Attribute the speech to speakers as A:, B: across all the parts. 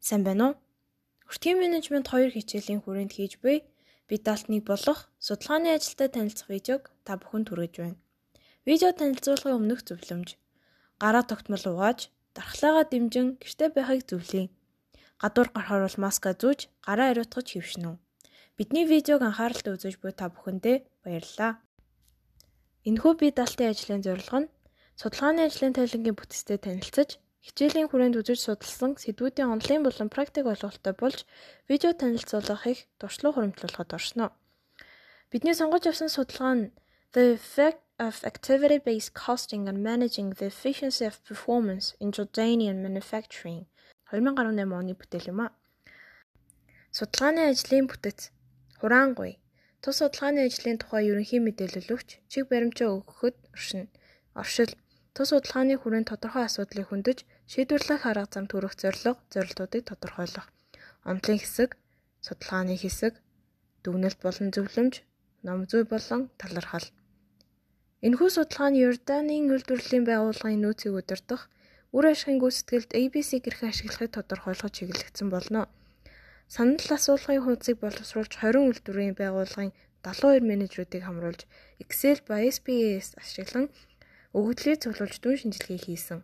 A: Сайн байна уу? Өртгийн менежмент 2 хичээлийн хүрээнд хийж буй бидалтныг болох судалгааны ажилтай танилцах видеог та бүхэнд хүргэж байна. Видео танилцуулгын өмнөх зөвлөмж. Гараа тогтмол угааж, дархлаагаа дэмжин гэртээ байхыг зөвлөе. Гадуур гарахаар бол маска зүүж, гараа ариутгаж хэвшинэ. Бидний видеог анхааралтай үзэж буй та бүхэндээ баярлалаа. Энэхүү бие даалтын ажлын зорилго нь судалгааны ажлын тайлангийн бүтцтэй танилцаж, Хичээлийн хүрээнд үзэж судалсан сэдвүүдийн онлайн болон практик ойлголттой болж видео танилцуулгыг туршлага хуримтлуулахад оршино. Бидний сонгож авсан судалгаа нь The Effect of Activity-Based Costing on Managing the Efficiency of Performance in Jordanian Manufacturing 2018 оны бүтээл юм а. Судалгааны ажлын бүтэц хураангуй тус судалгааны ажлын тухай ерөнхий мэдээлэл өгч чиг баримжаа өгөхөд оршино. Оршил Тус судалгааны хүрээнд тодорхой асуудлыг хөндөж шийдвэрлэх арга зам төрөх зорилго, зорилтуудыг тодорхойлох. Онолын хэсэг, судалгааны хэсэг, дүгнэлт болон зөвлөмж, ном зүй болон талархал. Энэхүү судалгаа нь Йорданийн үйлдвэрлэлийн байгууллагын нөөцийг удирдах үр ашигын гүйцэтгэлд ABC гэрхэн ашиглахыг тодорхойлоход чиглэгдсэн болно. Санал асуулгын хуудсыг боловсруулж 20 үйлдвэрийн байгууллагын 72 менежерүүдийг хамруулж Excel ба SPS ашиглан өгөгдлийг цуглуулж дүн шинжилгээ хийсэн.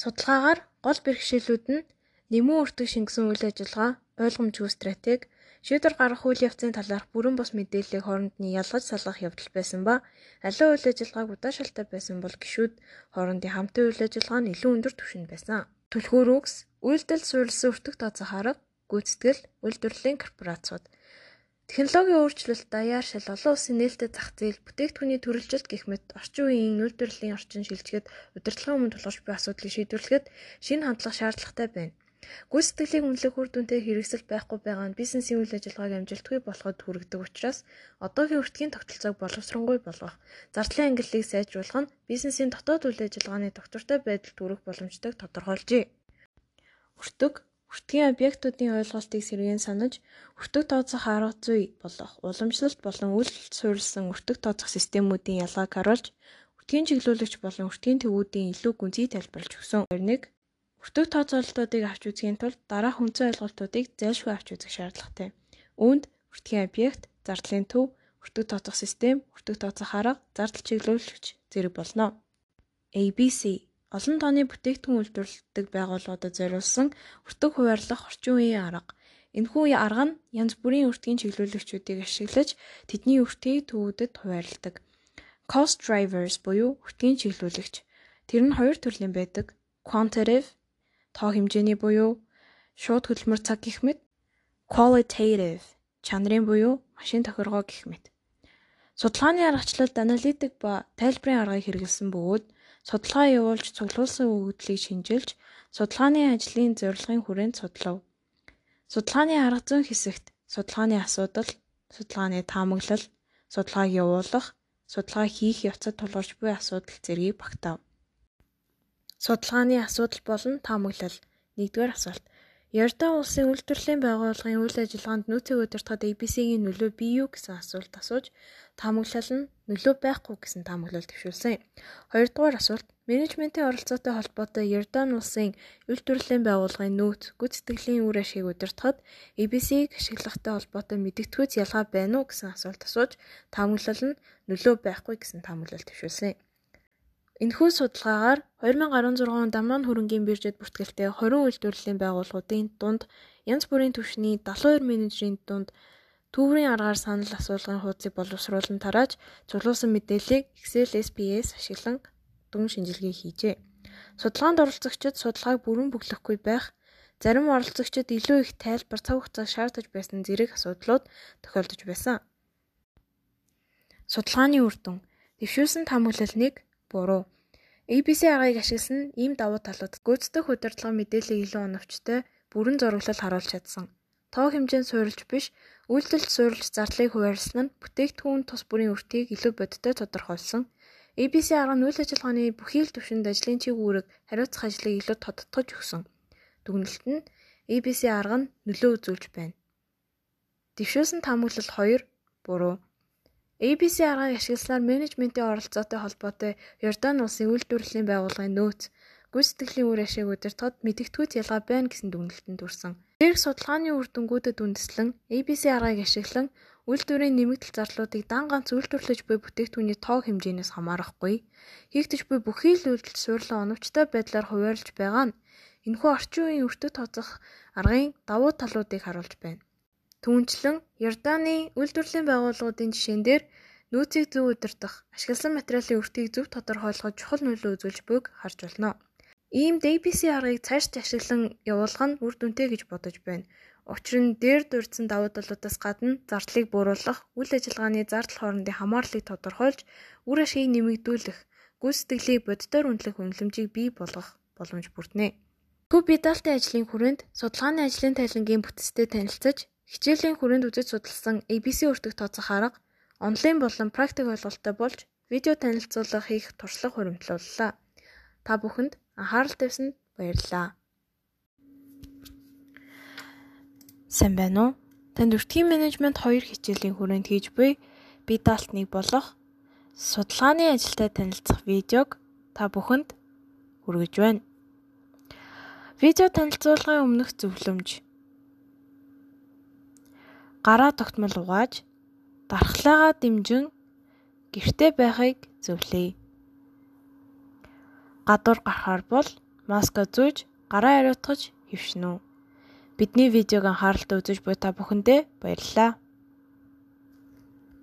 A: Судалгаагаар гол бэрхшээлүүд нь нэмүү өртөг шингэсэн үйл ажиллагаа, ойлгомжгүй стратеги, шийдвэр гаргах үйл явцын талаарх бүрэн бус мэдээллийг хооронд нь ялгаж салгах явдал байсан ба аливаа үйл ажиллагааг удаашралтай байсан бол гişүүд хоорондын хамтын үйл ажиллагаа нь илүү өндөр түвшинд байсан. Түлхүүр үгс, үйлдэл суурилсан өртөг тооцох арга, гүйцэтгэл, үйлдвэрлэлийн корпорациуд Технологийн өөрчлөлт даяар шал олон улсын нээлттэй зах зээл, бүтээгдэхүүний төрөлжилт гэх мэт орчин үеийн үйлдвэрлэлийн орчин шилжихэд удирдлагын өмнө тулгарч буй асуудлыг шийдвэрлэхэд шинэ хандлага шаардлагатай байна. Гүйцэтгэлийг үнэлэх үр дүнтэй хэрэгсэл байхгүй байгаа нь бизнесийн үйл ажиллагааг амжилтгүй болоход хүргэдэг учраас одоогийн өртгийн тогтолцоог боловсронгүй болгох, зардлын ангиллыг сайжруулах нь бизнесийн дотоод үйл ажиллагааны доктортой байдалд хүрэх боломжтойг тодорхойлжээ. Өртөг Хүртгийн объектуудын ойлголтыг сэргээн санаж, хүртэг тооцох арга зүй болох уламжлалт болон үйл суурилсан хүртэг тооцох системүүдийн ялгааг харуулж, хүртгийн чиглүүлэгч болон хүртгийн төвүүдийн илүү гүнзгий тайлбарлаж өгсөн. 21. Хүртэг тооцоололтуудыг авч үзэхийн тулд дараах үндсэн ойлголтуудыг зайлшгүй авч үзэх шаардлагатай. Үүнд хүртгийн объект, зардлын төв, хүртэг тооцох систем, хүртэг тооцох арга, зардал чиглүүлэгч зэрэг болно. ABC олон тооны бүтээгдэхүүн үйлдвэрлэдэг байгууллагуудад зориулсан өртөг хуваарлах орчин үеийн арга. Энэхүү арга нь янз бүрийн өртгийн чиглүүлэгчүүдийг ашиглаж тэдний өртгийг төвүүдэд хуваарлдаг. Cost drivers буюу өртгийн чиглүүлэгч. Тэр нь хоёр төрлийн байдаг. Quantitative тоо хэмжээний буюу шууд хөдөлмөр цаг гэх мэт qualitative чанарын буюу машин тохиргоо гэх мэт. Судалгааны аргачлалд аналитик ба тайлбарын аргыг хэрэглэсэн бөгөөд судалгаа явуулж цуглуулсан өгөгдлийг шинжилж судалгааны ажлын зорилгын хүрээнд судлав. Судалгааны арга зүйн хэсэгт судалгааны асуудал, судалгааны таамаглал, судалгааг явуулах, судалгаа хийх явцад тулгарч буй асуудал зэргийг багтаав. Судалгааны асуудал болон таамаглал. 1-р асуулт. Ярдан улсын үйлдвэрлэлийн байгууллагын үйл ажиллагаанд нөөцийг удирдахад ABC-ийн нөлөө бий юу гэсэн асуулт асууж таамаглал нь нөлөө байхгүй гэсэн таамаглал төвшүүлсэн. Хоёрдугаар асуулт менежментийн оролцоотой холбоотой Ярдан улсын үйлдвэрлэлийн байгууллагын нөөц гүйцэтгэлийн үр ашгийг удирдахад ABC-г ашиглахтай холбоотой мэдэгдэхүйц ялгаа байна уу гэсэн асуулт асууж таамаглал нь нөлөө байхгүй гэсэн таамаглал төвшүүлсэн. Энэхүү судалгаагаар 2016 онд Амман хөрөнгийн биржэд бүртгэлтэй 20 үйлдвэрлэлийн байгууллагуудын дунд янз бүрийн түвшний 72 менежерийн дунд түүрийн аргаар санал асуулгын хуудсыг боловсруулан тарааж цуглуулсан мэдээллийг Excel SPS ашиглан дүн шинжилгээ хийжээ. Судалгаанд оролцогчид судалгааг бүрэн бүглэхгүй байх, зарим оролцогчид илүү их тайлбар цаг хугацаа шаардаж байсан зэрэг асуудлууд тохиолдож байсан. Судалгааны үр дүн дэвшүүлсэн таамаглал 1 буруу. ABC аргыг ашигласан ийм давуу талууд гүйцэтгэх удирдлага мэдээллийг илүү оновчтой, бүрэн зураглал харуулж чадсан. Тоо хэмжээнд суурилж биш, үйлдэлд суурилж зардлыг хуваарлсан нь бүтээгдэхүүн тус бүрийн өртгийг илүү бодиттой тодорхойлсон. ABC арга нь үйл ажиллагааны бүхий л түвшинд ажлын чиг үүрэг хариуцах ажлыг илүү тодтогч өгсөн. Дүгнэлт нь ABC арга нь нөлөө үзүүлж байна. Дэвшүүлсэн таамаглал 2 буруу. ABC аргыг ашигласнаар менежментийн оролцоотой холбоотой Йордан улсын үйлдвэрлэлийн байгууллагын нөөц, гүйцэтгэлийн үр ашиг удирдахад мэдэгдэхүйц ялгаа байна гэсэн дүгнэлтэнд хүрсэн. Дээрх судалгааны үр дүнгуудад үндэслэн ABC аргыг ашиглан үйлдвэрийн нэмэгдэл зарлуудыг дан ганц үйлдвэрлэж буй бүтээгдэхүүний тоо хэмжээнээс хамаарахгүй хийгдэж буй бүхий л үйлдэл суурилан оновчтой байдлаар хуваарлж байгаа нь энэхүү орчин үеийн өртөг тооцох аргын давуу талуудыг харуулж байна. Түүнчлэн Ярданы үйлдвэрлэлийн байгууллагуудын жишээн дээр нөөцийг зөв удирдах, ашигласан материалын өртгийг зөв тодорхойлоход чухал нөлөө үзүүлж буйг харж болно. Иймд ABC аргыг цаашд ашиглан явуулах нь үр дүнтэй гэж бодож байна. Учир нь дээр дурдсан давуу талуудаас гадна зардлыг бууруулах, үйл ажиллагааны зардал хоорондын хамаарлыг тодорхойлж, үр ашгийг нэмэгдүүлэх, гүйцэтгэлийг боддоор үнэлэх үнэлэмжийг бий болгох боломж бүрднэ. Төв бедалтын ажлын хүрээнд судалгааны ажлын тайлангийн бүтцтэй танилцаж, хичээлийн хүрээнд үзэж судалсан ABC өртөг тооцох арга онлайн болон практик ойлголттой болж видео танилцуулга хийх туршлага хуримтлууллаа. Та бүхэнд анхаарал тавьсанд баярлалаа. Сайн байна уу? Танд өртгийн менежмент 2 хичээлийн хүрээнд хийж буй би даалтныг болох судалгааны ажилтай танилцах видеог та бүхэнд хүргэж байна. Видео танилцуулгын өмнөх зөвлөмж гараа тогтмол угааж дархлаагаа дэмжин гэртээ байхыг зөвлөе. Гадуур гарахаар бол маска зүүж гараа ариутгаж хэвшинэ үү. Бидний видеог анхааралтай үзэж буй та бүхэндээ баярлалаа.